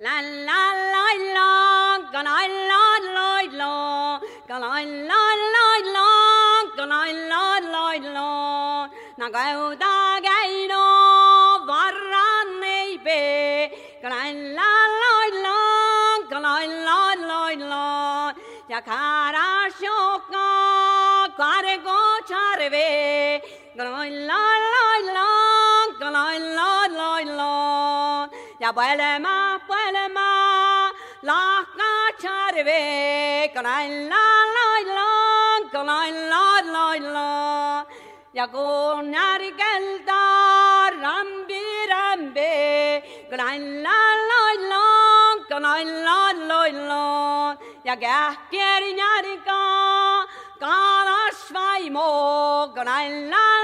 La la la la, gonna la la la, gonna la la la, gonna la la la. Na gauda gaino varran ei be, gonna la la la, gonna la la la. Ya kara shoka, kare go charve, la la la, Ya buelema, buelema, la charve, gonna la la la, gonna la la la. Ya nari gelda, rambi rambe, gonna la la la, gonna la la la. Ja gähker njarika, kana svaimo, gonna la la la,